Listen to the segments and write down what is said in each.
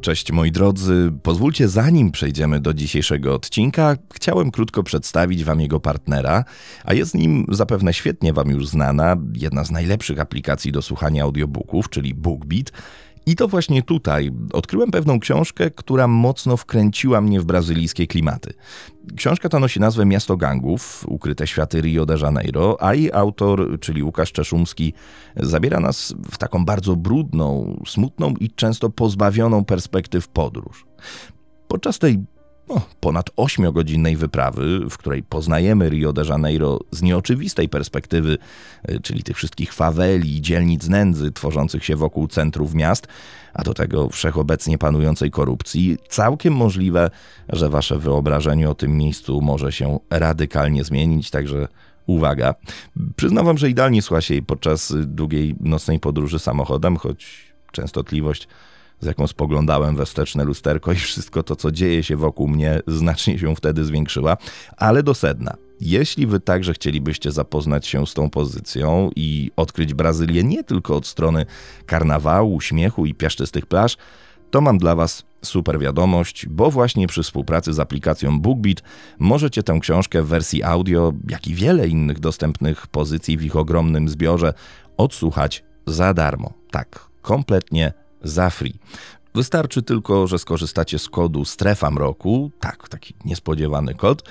Cześć moi drodzy, pozwólcie zanim przejdziemy do dzisiejszego odcinka, chciałem krótko przedstawić wam jego partnera, a jest nim zapewne świetnie wam już znana, jedna z najlepszych aplikacji do słuchania audiobooków, czyli BookBeat. I to właśnie tutaj odkryłem pewną książkę, która mocno wkręciła mnie w brazylijskie klimaty. Książka ta nosi nazwę Miasto Gangów, ukryte światy Rio de Janeiro, a jej autor, czyli Łukasz Czeszumski, zabiera nas w taką bardzo brudną, smutną i często pozbawioną perspektyw podróż. Podczas tej no, ponad ośmiogodzinnej wyprawy, w której poznajemy Rio de Janeiro z nieoczywistej perspektywy, e, czyli tych wszystkich faweli dzielnic nędzy tworzących się wokół centrów miast, a do tego wszechobecnie panującej korupcji, całkiem możliwe, że wasze wyobrażenie o tym miejscu może się radykalnie zmienić, także uwaga. Przyznam wam, że idealnie słucha się jej podczas długiej nocnej podróży samochodem, choć częstotliwość z jaką spoglądałem we wsteczne lusterko i wszystko to, co dzieje się wokół mnie, znacznie się wtedy zwiększyła. Ale do sedna. Jeśli wy także chcielibyście zapoznać się z tą pozycją i odkryć Brazylię nie tylko od strony karnawału, śmiechu i piaszczystych plaż, to mam dla was super wiadomość, bo właśnie przy współpracy z aplikacją BookBeat możecie tę książkę w wersji audio, jak i wiele innych dostępnych pozycji w ich ogromnym zbiorze odsłuchać za darmo. Tak, kompletnie za free. Wystarczy tylko, że skorzystacie z kodu Strefa Mroku, tak, taki niespodziewany kod,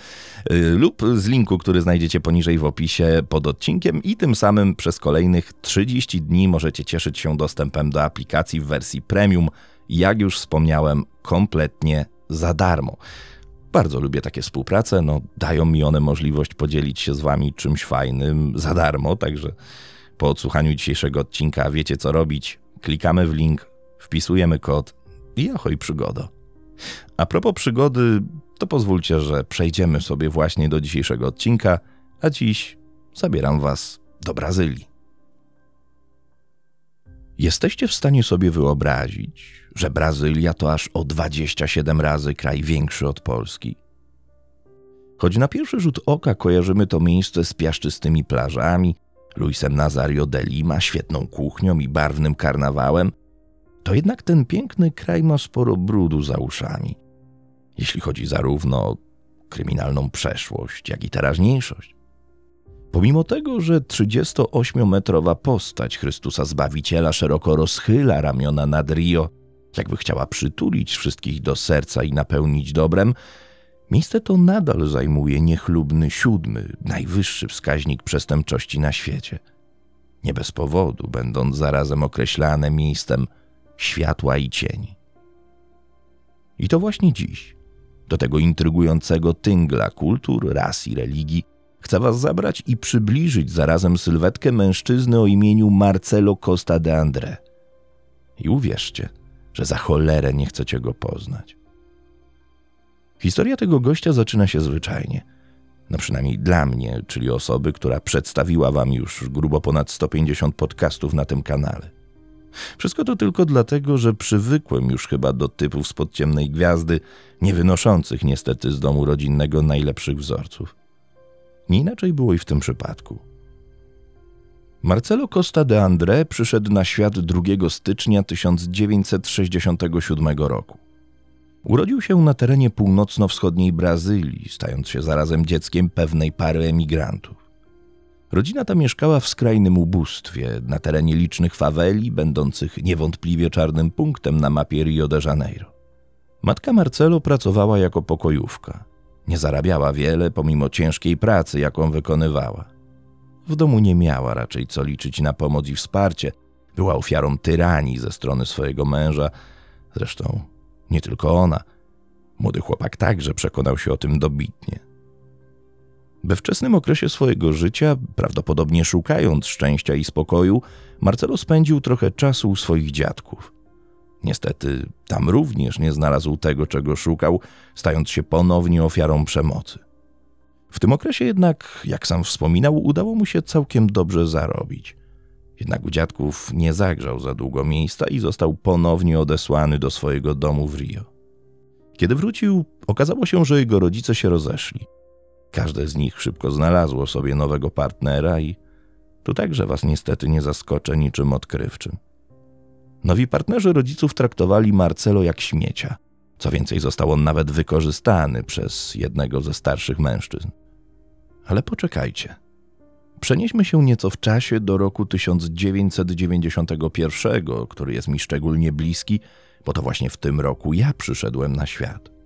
y, lub z linku, który znajdziecie poniżej w opisie pod odcinkiem i tym samym przez kolejnych 30 dni możecie cieszyć się dostępem do aplikacji w wersji premium, jak już wspomniałem, kompletnie za darmo. Bardzo lubię takie współprace, no dają mi one możliwość podzielić się z wami czymś fajnym za darmo, także po odsłuchaniu dzisiejszego odcinka wiecie co robić. Klikamy w link, wpisujemy kod i ahoj przygoda. A propos przygody, to pozwólcie, że przejdziemy sobie właśnie do dzisiejszego odcinka, a dziś zabieram Was do Brazylii. Jesteście w stanie sobie wyobrazić, że Brazylia to aż o 27 razy kraj większy od Polski. Choć na pierwszy rzut oka kojarzymy to miejsce z piaszczystymi plażami, Luisem Nazario de Lima, świetną kuchnią i barwnym karnawałem, to jednak ten piękny kraj ma sporo brudu za uszami, jeśli chodzi zarówno o kryminalną przeszłość, jak i teraźniejszość. Pomimo tego, że 38-metrowa postać Chrystusa Zbawiciela szeroko rozchyla ramiona nad Rio, jakby chciała przytulić wszystkich do serca i napełnić dobrem, miejsce to nadal zajmuje niechlubny siódmy, najwyższy wskaźnik przestępczości na świecie. Nie bez powodu, będąc zarazem określane miejscem światła i cieni. I to właśnie dziś, do tego intrygującego tyngla kultur, ras i religii, chcę Was zabrać i przybliżyć zarazem sylwetkę mężczyzny o imieniu Marcelo Costa de André. I uwierzcie, że za cholerę nie chcecie go poznać. Historia tego gościa zaczyna się zwyczajnie. No przynajmniej dla mnie, czyli osoby, która przedstawiła Wam już grubo ponad 150 podcastów na tym kanale. Wszystko to tylko dlatego, że przywykłem już chyba do typów z podciemnej gwiazdy, nie wynoszących niestety z domu rodzinnego najlepszych wzorców. Nie inaczej było i w tym przypadku. Marcelo Costa de André przyszedł na świat 2 stycznia 1967 roku. Urodził się na terenie północno-wschodniej Brazylii, stając się zarazem dzieckiem pewnej pary emigrantów. Rodzina ta mieszkała w skrajnym ubóstwie, na terenie licznych faweli, będących niewątpliwie czarnym punktem na mapie Rio de Janeiro. Matka Marcelo pracowała jako pokojówka. Nie zarabiała wiele, pomimo ciężkiej pracy, jaką wykonywała. W domu nie miała raczej co liczyć na pomoc i wsparcie. Była ofiarą tyranii ze strony swojego męża. Zresztą nie tylko ona. Młody chłopak także przekonał się o tym dobitnie. We wczesnym okresie swojego życia, prawdopodobnie szukając szczęścia i spokoju, Marcelo spędził trochę czasu u swoich dziadków. Niestety, tam również nie znalazł tego, czego szukał, stając się ponownie ofiarą przemocy. W tym okresie jednak, jak sam wspominał, udało mu się całkiem dobrze zarobić. Jednak u dziadków nie zagrzał za długo miejsca i został ponownie odesłany do swojego domu w Rio. Kiedy wrócił, okazało się, że jego rodzice się rozeszli – Każde z nich szybko znalazło sobie nowego partnera i tu także was niestety nie zaskoczę niczym odkrywczym. Nowi partnerzy rodziców traktowali Marcelo jak śmiecia. Co więcej, został on nawet wykorzystany przez jednego ze starszych mężczyzn. Ale poczekajcie. Przenieśmy się nieco w czasie do roku 1991, który jest mi szczególnie bliski, bo to właśnie w tym roku ja przyszedłem na świat.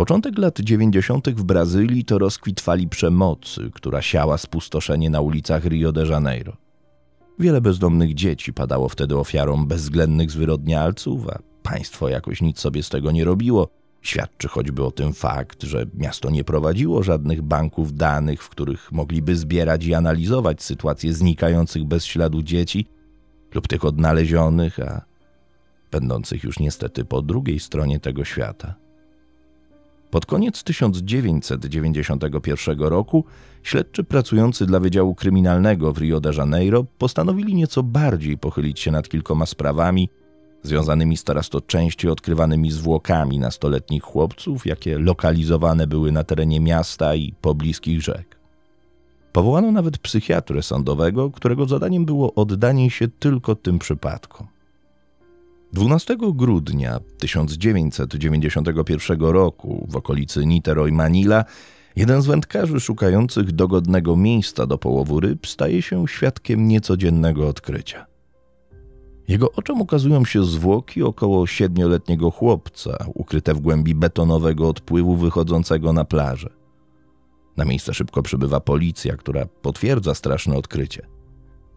Początek lat 90. w Brazylii to rozkwit fali przemocy, która siała spustoszenie na ulicach Rio de Janeiro. Wiele bezdomnych dzieci padało wtedy ofiarą bezwzględnych zwyrodnialców, a państwo jakoś nic sobie z tego nie robiło. Świadczy choćby o tym fakt, że miasto nie prowadziło żadnych banków danych, w których mogliby zbierać i analizować sytuacje znikających bez śladu dzieci lub tych odnalezionych, a będących już niestety po drugiej stronie tego świata. Pod koniec 1991 roku śledczy pracujący dla Wydziału Kryminalnego w Rio de Janeiro postanowili nieco bardziej pochylić się nad kilkoma sprawami związanymi z coraz to częściej odkrywanymi zwłokami nastoletnich chłopców, jakie lokalizowane były na terenie miasta i pobliskich rzek. Powołano nawet psychiatrę sądowego, którego zadaniem było oddanie się tylko tym przypadkom. 12 grudnia 1991 roku w okolicy Niteroi Manila jeden z wędkarzy szukających dogodnego miejsca do połowu ryb staje się świadkiem niecodziennego odkrycia. Jego oczom ukazują się zwłoki około siedmioletniego chłopca, ukryte w głębi betonowego odpływu wychodzącego na plażę. Na miejsce szybko przybywa policja, która potwierdza straszne odkrycie.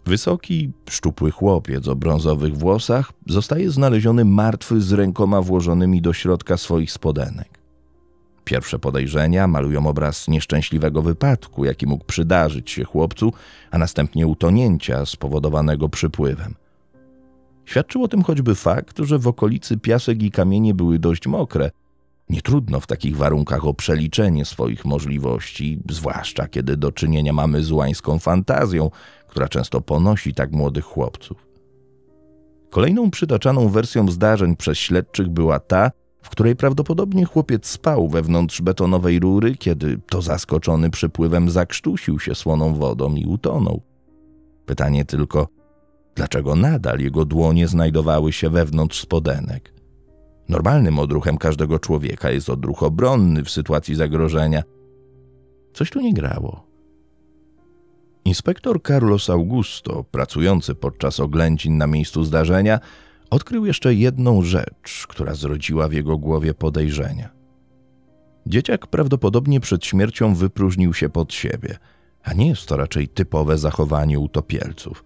Wysoki, szczupły chłopiec o brązowych włosach zostaje znaleziony martwy z rękoma włożonymi do środka swoich spodenek. Pierwsze podejrzenia malują obraz nieszczęśliwego wypadku, jaki mógł przydarzyć się chłopcu, a następnie utonięcia spowodowanego przypływem. Świadczył o tym choćby fakt, że w okolicy piasek i kamienie były dość mokre. Nie trudno w takich warunkach o przeliczenie swoich możliwości, zwłaszcza kiedy do czynienia mamy z łańską fantazją, która często ponosi tak młodych chłopców. Kolejną przytaczaną wersją zdarzeń przez śledczych była ta, w której prawdopodobnie chłopiec spał wewnątrz betonowej rury, kiedy to zaskoczony przypływem zakrztusił się słoną wodą i utonął. Pytanie tylko, dlaczego nadal jego dłonie znajdowały się wewnątrz spodenek? Normalnym odruchem każdego człowieka jest odruch obronny w sytuacji zagrożenia. Coś tu nie grało. Inspektor Carlos Augusto, pracujący podczas oględzin na miejscu zdarzenia, odkrył jeszcze jedną rzecz, która zrodziła w jego głowie podejrzenia. Dzieciak prawdopodobnie przed śmiercią wypróżnił się pod siebie, a nie jest to raczej typowe zachowanie utopielców.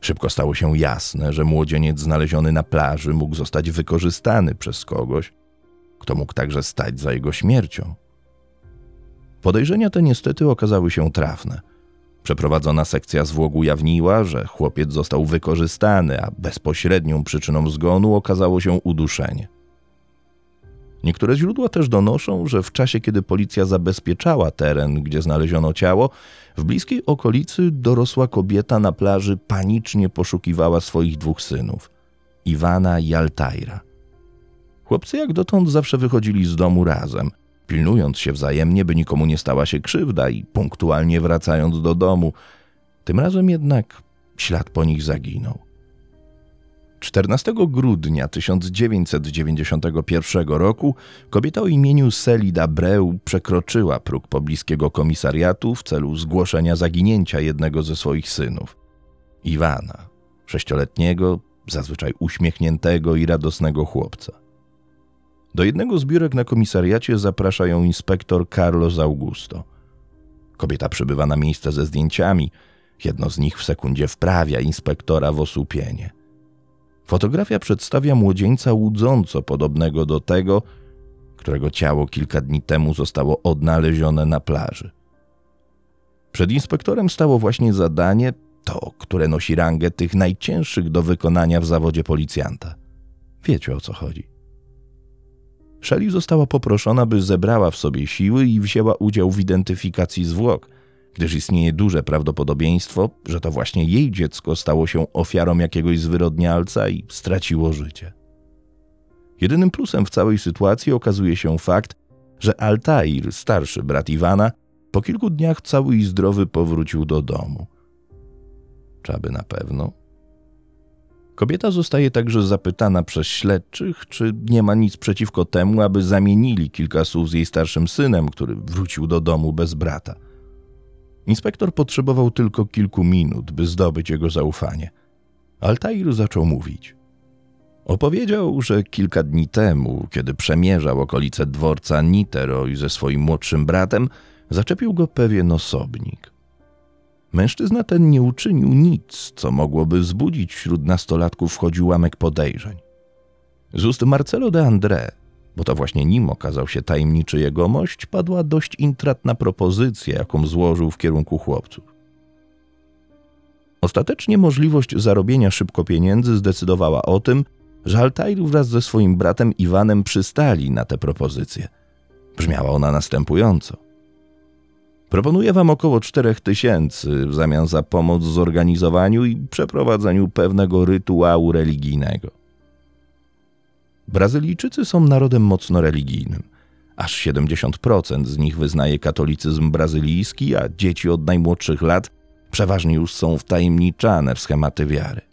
Szybko stało się jasne, że młodzieniec znaleziony na plaży mógł zostać wykorzystany przez kogoś, kto mógł także stać za jego śmiercią. Podejrzenia te niestety okazały się trafne. Przeprowadzona sekcja zwłok ujawniła, że chłopiec został wykorzystany, a bezpośrednią przyczyną zgonu okazało się uduszenie. Niektóre źródła też donoszą, że w czasie, kiedy policja zabezpieczała teren, gdzie znaleziono ciało, w bliskiej okolicy dorosła kobieta na plaży panicznie poszukiwała swoich dwóch synów Iwana i Altaira. Chłopcy jak dotąd zawsze wychodzili z domu razem, pilnując się wzajemnie, by nikomu nie stała się krzywda i punktualnie wracając do domu. Tym razem jednak ślad po nich zaginął. 14 grudnia 1991 roku kobieta o imieniu Selida Breu przekroczyła próg pobliskiego komisariatu w celu zgłoszenia zaginięcia jednego ze swoich synów, Iwana, sześcioletniego, zazwyczaj uśmiechniętego i radosnego chłopca. Do jednego z biurek na komisariacie zaprasza ją inspektor Carlos Augusto. Kobieta przybywa na miejsce ze zdjęciami. Jedno z nich w sekundzie wprawia inspektora w osłupienie. Fotografia przedstawia młodzieńca łudząco podobnego do tego, którego ciało kilka dni temu zostało odnalezione na plaży. Przed inspektorem stało właśnie zadanie, to, które nosi rangę tych najcięższych do wykonania w zawodzie policjanta. Wiecie o co chodzi. Shelley została poproszona, by zebrała w sobie siły i wzięła udział w identyfikacji zwłok, gdyż istnieje duże prawdopodobieństwo, że to właśnie jej dziecko stało się ofiarą jakiegoś zwyrodnialca i straciło życie. Jedynym plusem w całej sytuacji okazuje się fakt, że Altair, starszy brat Iwana, po kilku dniach cały i zdrowy powrócił do domu. Czaby na pewno? Kobieta zostaje także zapytana przez śledczych, czy nie ma nic przeciwko temu, aby zamienili kilka słów z jej starszym synem, który wrócił do domu bez brata. Inspektor potrzebował tylko kilku minut, by zdobyć jego zaufanie. Altair zaczął mówić. Opowiedział, że kilka dni temu, kiedy przemierzał okolice dworca Niteroi ze swoim młodszym bratem, zaczepił go pewien osobnik. Mężczyzna ten nie uczynił nic, co mogłoby wzbudzić wśród nastolatków wchodził łamek podejrzeń. Z ust Marcelo de André, bo to właśnie nim okazał się tajemniczy jegomość, padła dość intratna propozycja, jaką złożył w kierunku chłopców. Ostatecznie możliwość zarobienia szybko pieniędzy zdecydowała o tym, że Altair wraz ze swoim bratem Iwanem przystali na tę propozycję. Brzmiała ona następująco. Proponuję wam około 4 tysięcy w zamian za pomoc w zorganizowaniu i przeprowadzeniu pewnego rytuału religijnego. Brazylijczycy są narodem mocno religijnym. Aż 70% z nich wyznaje katolicyzm brazylijski, a dzieci od najmłodszych lat przeważnie już są wtajemniczane w schematy wiary.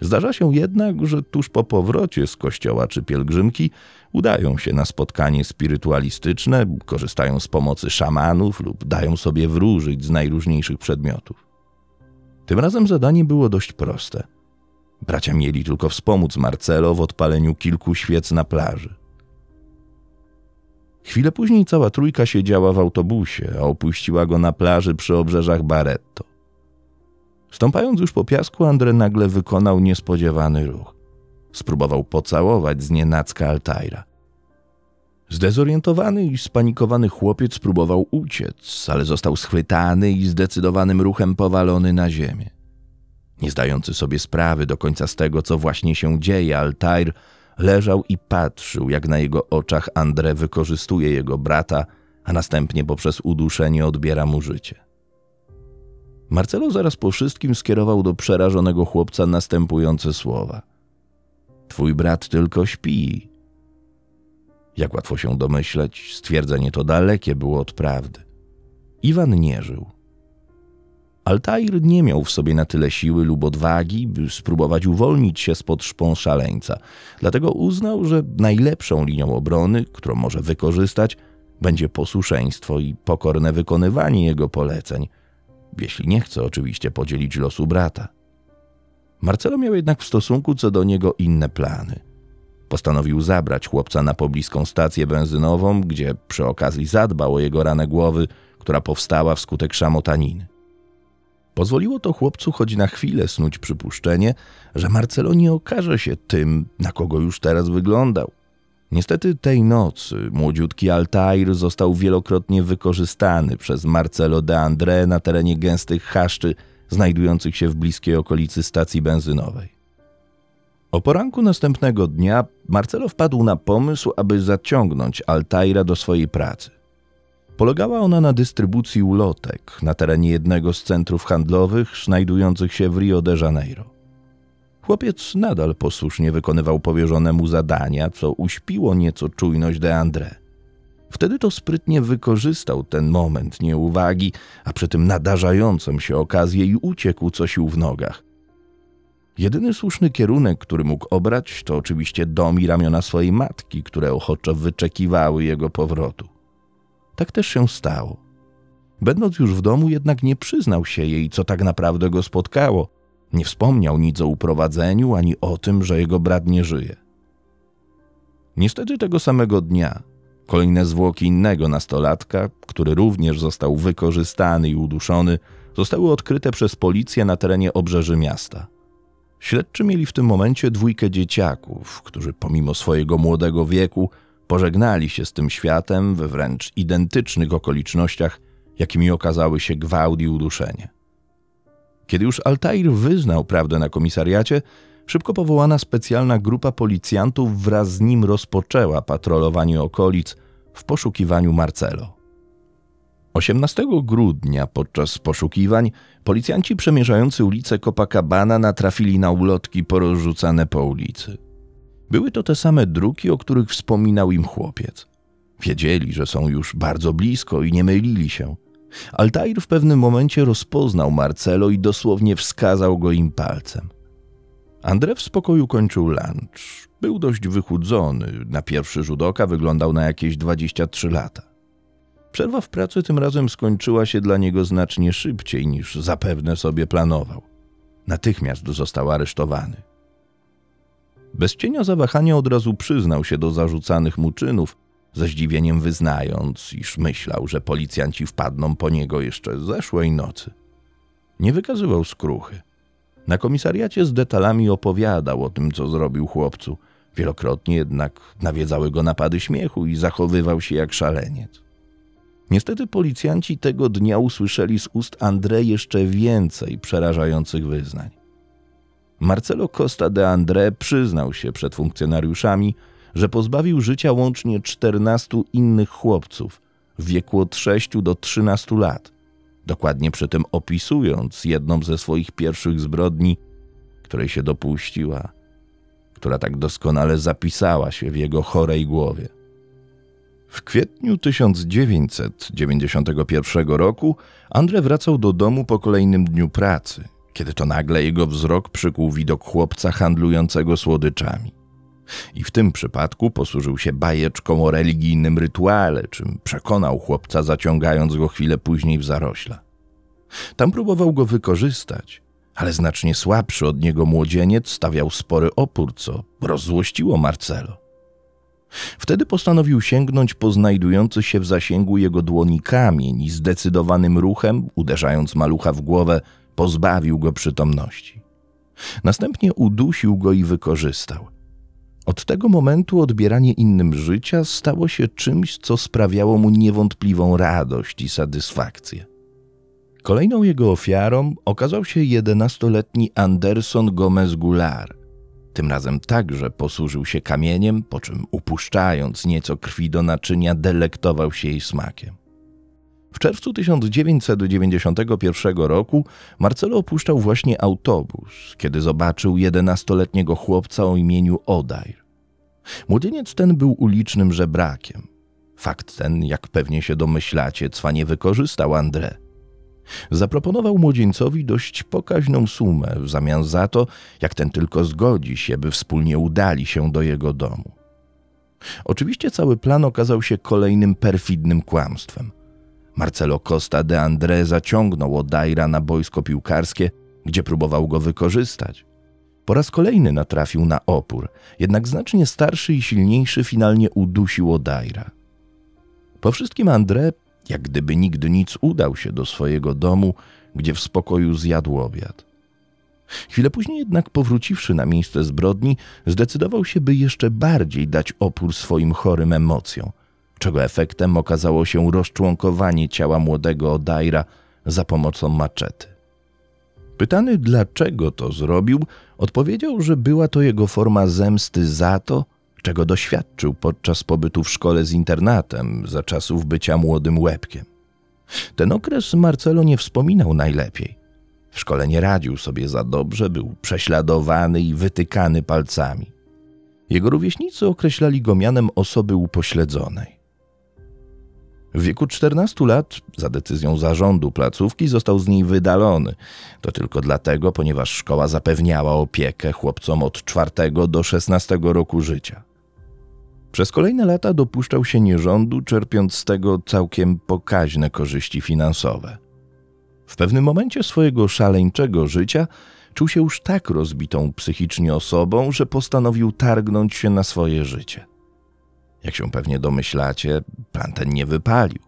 Zdarza się jednak, że tuż po powrocie z kościoła czy pielgrzymki udają się na spotkanie spirytualistyczne, korzystają z pomocy szamanów lub dają sobie wróżyć z najróżniejszych przedmiotów. Tym razem zadanie było dość proste. Bracia mieli tylko wspomóc Marcelo w odpaleniu kilku świec na plaży. Chwilę później cała trójka siedziała w autobusie, a opuściła go na plaży przy obrzeżach Barretto. Stąpając już po piasku, Andre nagle wykonał niespodziewany ruch. Spróbował pocałować z nienacka Altaira. Zdezorientowany i spanikowany chłopiec próbował uciec, ale został schwytany i zdecydowanym ruchem powalony na ziemię. Nie zdający sobie sprawy do końca z tego, co właśnie się dzieje, Altair leżał i patrzył, jak na jego oczach Andre wykorzystuje jego brata, a następnie poprzez uduszenie odbiera mu życie. Marcelo zaraz po wszystkim skierował do przerażonego chłopca następujące słowa: Twój brat tylko śpi. Jak łatwo się domyśleć, stwierdzenie to dalekie było od prawdy. Iwan nie żył. Altair nie miał w sobie na tyle siły lub odwagi, by spróbować uwolnić się spod szpon szaleńca, dlatego uznał, że najlepszą linią obrony, którą może wykorzystać, będzie posłuszeństwo i pokorne wykonywanie jego poleceń – jeśli nie chce oczywiście podzielić losu brata. Marcelo miał jednak w stosunku co do niego inne plany. Postanowił zabrać chłopca na pobliską stację benzynową, gdzie przy okazji zadbał o jego ranę głowy, która powstała wskutek szamotaniny. Pozwoliło to chłopcu choć na chwilę snuć przypuszczenie, że Marcelo nie okaże się tym, na kogo już teraz wyglądał. Niestety tej nocy młodziutki Altair został wielokrotnie wykorzystany przez Marcelo de André na terenie gęstych chaszczy znajdujących się w bliskiej okolicy stacji benzynowej. O poranku następnego dnia Marcelo wpadł na pomysł, aby zaciągnąć Altaira do swojej pracy. Polegała ona na dystrybucji ulotek na terenie jednego z centrów handlowych znajdujących się w Rio de Janeiro. Chłopiec nadal posłusznie wykonywał powierzone mu zadania, co uśpiło nieco czujność de André. Wtedy to sprytnie wykorzystał ten moment nieuwagi, a przy tym nadarzającą się okazję i uciekł co sił w nogach. Jedyny słuszny kierunek, który mógł obrać, to oczywiście dom i ramiona swojej matki, które ochoczo wyczekiwały jego powrotu. Tak też się stało. Będąc już w domu, jednak nie przyznał się jej, co tak naprawdę go spotkało – nie wspomniał nic o uprowadzeniu ani o tym, że jego brat nie żyje. Niestety tego samego dnia kolejne zwłoki innego nastolatka, który również został wykorzystany i uduszony, zostały odkryte przez policję na terenie obrzeży miasta. Śledczy mieli w tym momencie dwójkę dzieciaków, którzy pomimo swojego młodego wieku pożegnali się z tym światem we wręcz identycznych okolicznościach, jakimi okazały się gwałt i uduszenie. Kiedy już Altair wyznał prawdę na komisariacie, szybko powołana specjalna grupa policjantów wraz z nim rozpoczęła patrolowanie okolic w poszukiwaniu Marcelo. 18 grudnia podczas poszukiwań policjanci przemierzający ulicę Copacabana natrafili na ulotki porozrzucane po ulicy. Były to te same druki, o których wspominał im chłopiec. Wiedzieli, że są już bardzo blisko i nie mylili się – Altair w pewnym momencie rozpoznał Marcelo i dosłownie wskazał go im palcem. André w spokoju kończył lunch. Był dość wychudzony, na pierwszy rzut oka wyglądał na jakieś 23 lata. Przerwa w pracy tym razem skończyła się dla niego znacznie szybciej niż zapewne sobie planował. Natychmiast został aresztowany. Bez cienia zawahania od razu przyznał się do zarzucanych mu czynów, ze zdziwieniem wyznając, iż myślał, że policjanci wpadną po niego jeszcze zeszłej nocy. Nie wykazywał skruchy. Na komisariacie z detalami opowiadał o tym, co zrobił chłopcu. Wielokrotnie jednak nawiedzały go napady śmiechu i zachowywał się jak szaleniec. Niestety policjanci tego dnia usłyszeli z ust André jeszcze więcej przerażających wyznań. Marcelo Costa de André przyznał się przed funkcjonariuszami, że pozbawił życia łącznie 14 innych chłopców w wieku od 6 do 13 lat, dokładnie przy tym opisując jedną ze swoich pierwszych zbrodni, której się dopuściła, która tak doskonale zapisała się w jego chorej głowie. W kwietniu 1991 roku Andre wracał do domu po kolejnym dniu pracy, kiedy to nagle jego wzrok przykuł widok chłopca handlującego słodyczami. I w tym przypadku posłużył się bajeczką o religijnym rytuale, czym przekonał chłopca, zaciągając go chwilę później w zarośla. Tam próbował go wykorzystać, ale znacznie słabszy od niego młodzieniec stawiał spory opór, co rozzłościło Marcelo. Wtedy postanowił sięgnąć po znajdujący się w zasięgu jego dłoni kamień i zdecydowanym ruchem, uderzając malucha w głowę, pozbawił go przytomności. Następnie udusił go i wykorzystał. Od tego momentu odbieranie innym życia stało się czymś, co sprawiało mu niewątpliwą radość i satysfakcję. Kolejną jego ofiarą okazał się jedenastoletni Anderson Gomez Goulart, tym razem także posłużył się kamieniem, po czym upuszczając nieco krwi do naczynia, delektował się jej smakiem. W czerwcu 1991 roku Marcelo opuszczał właśnie autobus, kiedy zobaczył jedenastoletniego chłopca o imieniu Odair. Młodzieniec ten był ulicznym żebrakiem. Fakt ten, jak pewnie się domyślacie, cwanie wykorzystał André – Zaproponował młodzieńcowi dość pokaźną sumę w zamian za to, jak ten tylko zgodzi się, by wspólnie udali się do jego domu. Oczywiście cały plan okazał się kolejnym perfidnym kłamstwem. Marcelo Costa de André zaciągnął Odaira na boisko piłkarskie, gdzie próbował go wykorzystać. Po raz kolejny natrafił na opór, jednak znacznie starszy i silniejszy finalnie udusił Odaira. Po wszystkim André jak gdyby nigdy nic udał się do swojego domu, gdzie w spokoju zjadł obiad. Chwilę później jednak powróciwszy na miejsce zbrodni, zdecydował się, by jeszcze bardziej dać opór swoim chorym emocjom, czego efektem okazało się rozczłonkowanie ciała młodego Odaira za pomocą maczety. Pytany, dlaczego to zrobił, odpowiedział, że była to jego forma zemsty za to, czego doświadczył podczas pobytu w szkole z internatem za czasów bycia młodym łebkiem. Ten okres Marcelo nie wspominał najlepiej. W szkole nie radził sobie za dobrze, był prześladowany i wytykany palcami. Jego rówieśnicy określali go mianem osoby upośledzonej. W wieku 14 lat, za decyzją zarządu placówki, został z niej wydalony. To tylko dlatego, ponieważ szkoła zapewniała opiekę chłopcom od 4 do 16 roku życia. Przez kolejne lata dopuszczał się nierządu, czerpiąc z tego całkiem pokaźne korzyści finansowe. W pewnym momencie swojego szaleńczego życia czuł się już tak rozbitą psychicznie osobą, że postanowił targnąć się na swoje życie. Jak się pewnie domyślacie, plan ten nie wypalił.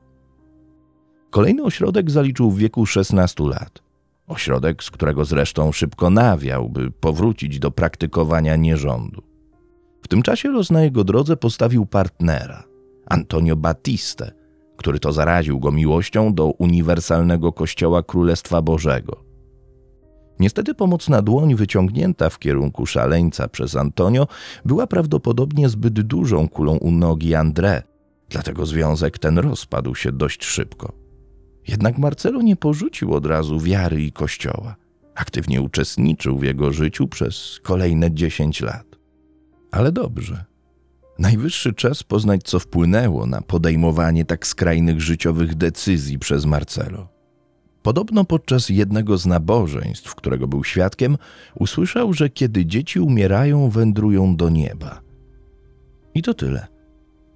Kolejny ośrodek zaliczył w wieku 16 lat. Ośrodek, z którego zresztą szybko nawiał, by powrócić do praktykowania nierządu. W tym czasie los na jego drodze postawił partnera, Antonio Battiste, który to zaraził go miłością do uniwersalnego Kościoła Królestwa Bożego. Niestety pomocna dłoń wyciągnięta w kierunku szaleńca przez Antonio była prawdopodobnie zbyt dużą kulą u nogi André, dlatego związek ten rozpadł się dość szybko. Jednak Marcelo nie porzucił od razu wiary i kościoła. Aktywnie uczestniczył w jego życiu przez kolejne dziesięć lat. Ale dobrze. Najwyższy czas poznać, co wpłynęło na podejmowanie tak skrajnych życiowych decyzji przez Marcelo. Podobno podczas jednego z nabożeństw, którego był świadkiem, usłyszał, że kiedy dzieci umierają, wędrują do nieba. I to tyle.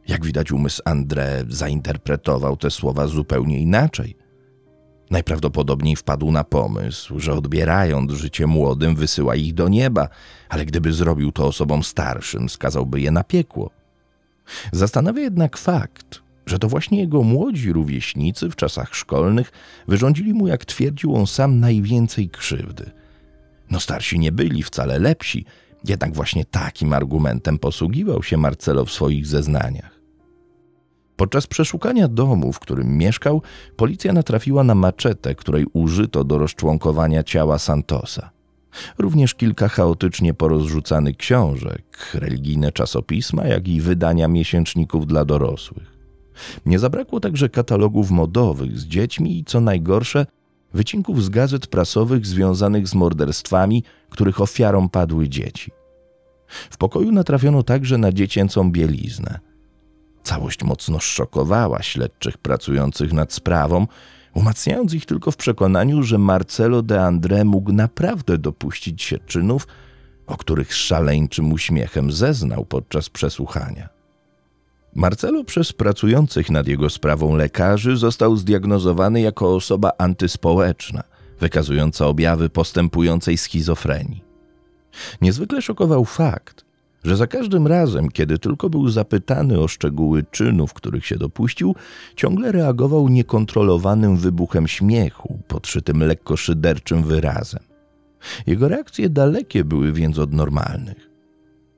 Jak widać, umysł André zainterpretował te słowa zupełnie inaczej. Najprawdopodobniej wpadł na pomysł, że odbierając życie młodym, wysyła ich do nieba, ale gdyby zrobił to osobom starszym, skazałby je na piekło. Zastanawia jednak fakt, że to właśnie jego młodzi rówieśnicy w czasach szkolnych wyrządzili mu, jak twierdził on sam, najwięcej krzywdy. No starsi nie byli wcale lepsi, jednak właśnie takim argumentem posługiwał się Marcelo w swoich zeznaniach. Podczas przeszukania domu, w którym mieszkał, policja natrafiła na maczetę, której użyto do rozczłonkowania ciała Santosa. Również kilka chaotycznie porozrzucanych książek, religijne czasopisma, jak i wydania miesięczników dla dorosłych. Nie zabrakło także katalogów modowych z dziećmi i, co najgorsze, wycinków z gazet prasowych związanych z morderstwami, których ofiarą padły dzieci. W pokoju natrafiono także na dziecięcą bieliznę. Całość mocno szokowała śledczych pracujących nad sprawą, umacniając ich tylko w przekonaniu, że Marcelo de André mógł naprawdę dopuścić się czynów, o których szaleńczym uśmiechem zeznał podczas przesłuchania. Marcelo przez pracujących nad jego sprawą lekarzy został zdiagnozowany jako osoba antyspołeczna, wykazująca objawy postępującej schizofrenii. Niezwykle szokował fakt, że za każdym razem, kiedy tylko był zapytany o szczegóły czynów, których się dopuścił, ciągle reagował niekontrolowanym wybuchem śmiechu, podszytym lekko szyderczym wyrazem. Jego reakcje dalekie były więc od normalnych.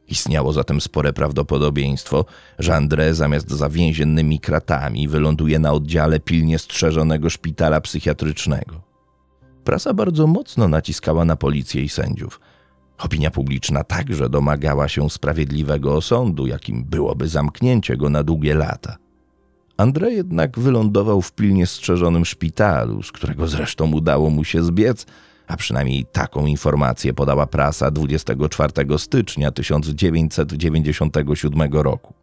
Istniało zatem spore prawdopodobieństwo, że André zamiast za więziennymi kratami wyląduje na oddziale pilnie strzeżonego szpitala psychiatrycznego. Prasa bardzo mocno naciskała na policję i sędziów – Opinia publiczna także domagała się sprawiedliwego osądu, jakim byłoby zamknięcie go na długie lata. Andrzej jednak wylądował w pilnie strzeżonym szpitalu, z którego zresztą udało mu się zbiec, a przynajmniej taką informację podała prasa 24 stycznia 1997 roku.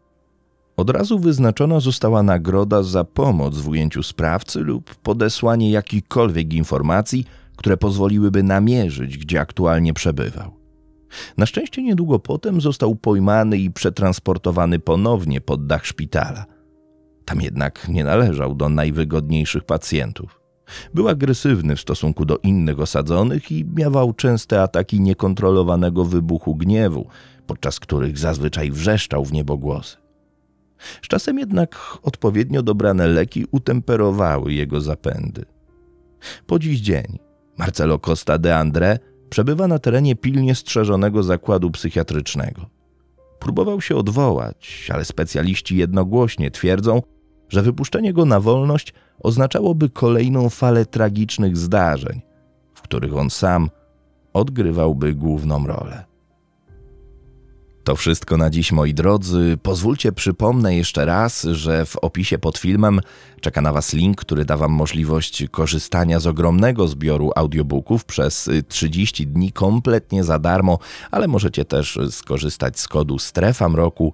Od razu wyznaczona została nagroda za pomoc w ujęciu sprawcy lub podesłanie jakichkolwiek informacji, które pozwoliłyby namierzyć, gdzie aktualnie przebywał. Na szczęście niedługo potem został pojmany i przetransportowany ponownie pod dach szpitala. Tam jednak nie należał do najwygodniejszych pacjentów. Był agresywny w stosunku do innych osadzonych i miawał częste ataki niekontrolowanego wybuchu gniewu, podczas których zazwyczaj wrzeszczał w niebogłosy. Z czasem jednak odpowiednio dobrane leki utemperowały jego zapędy. Po dziś dzień Marcelo Costa de André przebywa na terenie pilnie strzeżonego zakładu psychiatrycznego. Próbował się odwołać, ale specjaliści jednogłośnie twierdzą, że wypuszczenie go na wolność oznaczałoby kolejną falę tragicznych zdarzeń, w których on sam odgrywałby główną rolę. To wszystko na dziś, moi drodzy. Pozwólcie przypomnę jeszcze raz, że w opisie pod filmem czeka na Was link, który da Wam możliwość korzystania z ogromnego zbioru audiobooków przez 30 dni kompletnie za darmo, ale możecie też skorzystać z kodu Strefa Mroku,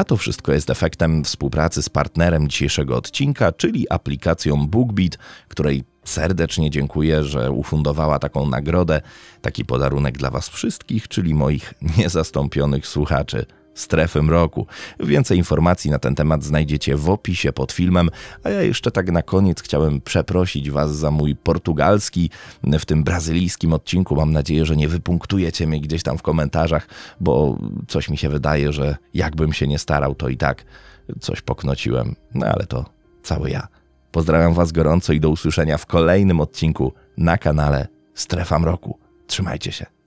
a to wszystko jest efektem współpracy z partnerem dzisiejszego odcinka, czyli aplikacją BookBeat, której serdecznie dziękuję, że ufundowała taką nagrodę, taki podarunek dla Was wszystkich, czyli moich niezastąpionych słuchaczy. Strefy Mroku. Więcej informacji na ten temat znajdziecie w opisie pod filmem, a ja jeszcze tak na koniec chciałem przeprosić Was za mój portugalski w tym brazylijskim odcinku. Mam nadzieję, że nie wypunktujecie mnie gdzieś tam w komentarzach, bo coś mi się wydaje, że jakbym się nie starał, to i tak coś poknociłem. No ale to cały ja. Pozdrawiam Was gorąco i do usłyszenia w kolejnym odcinku na kanale Strefa Mroku. Trzymajcie się.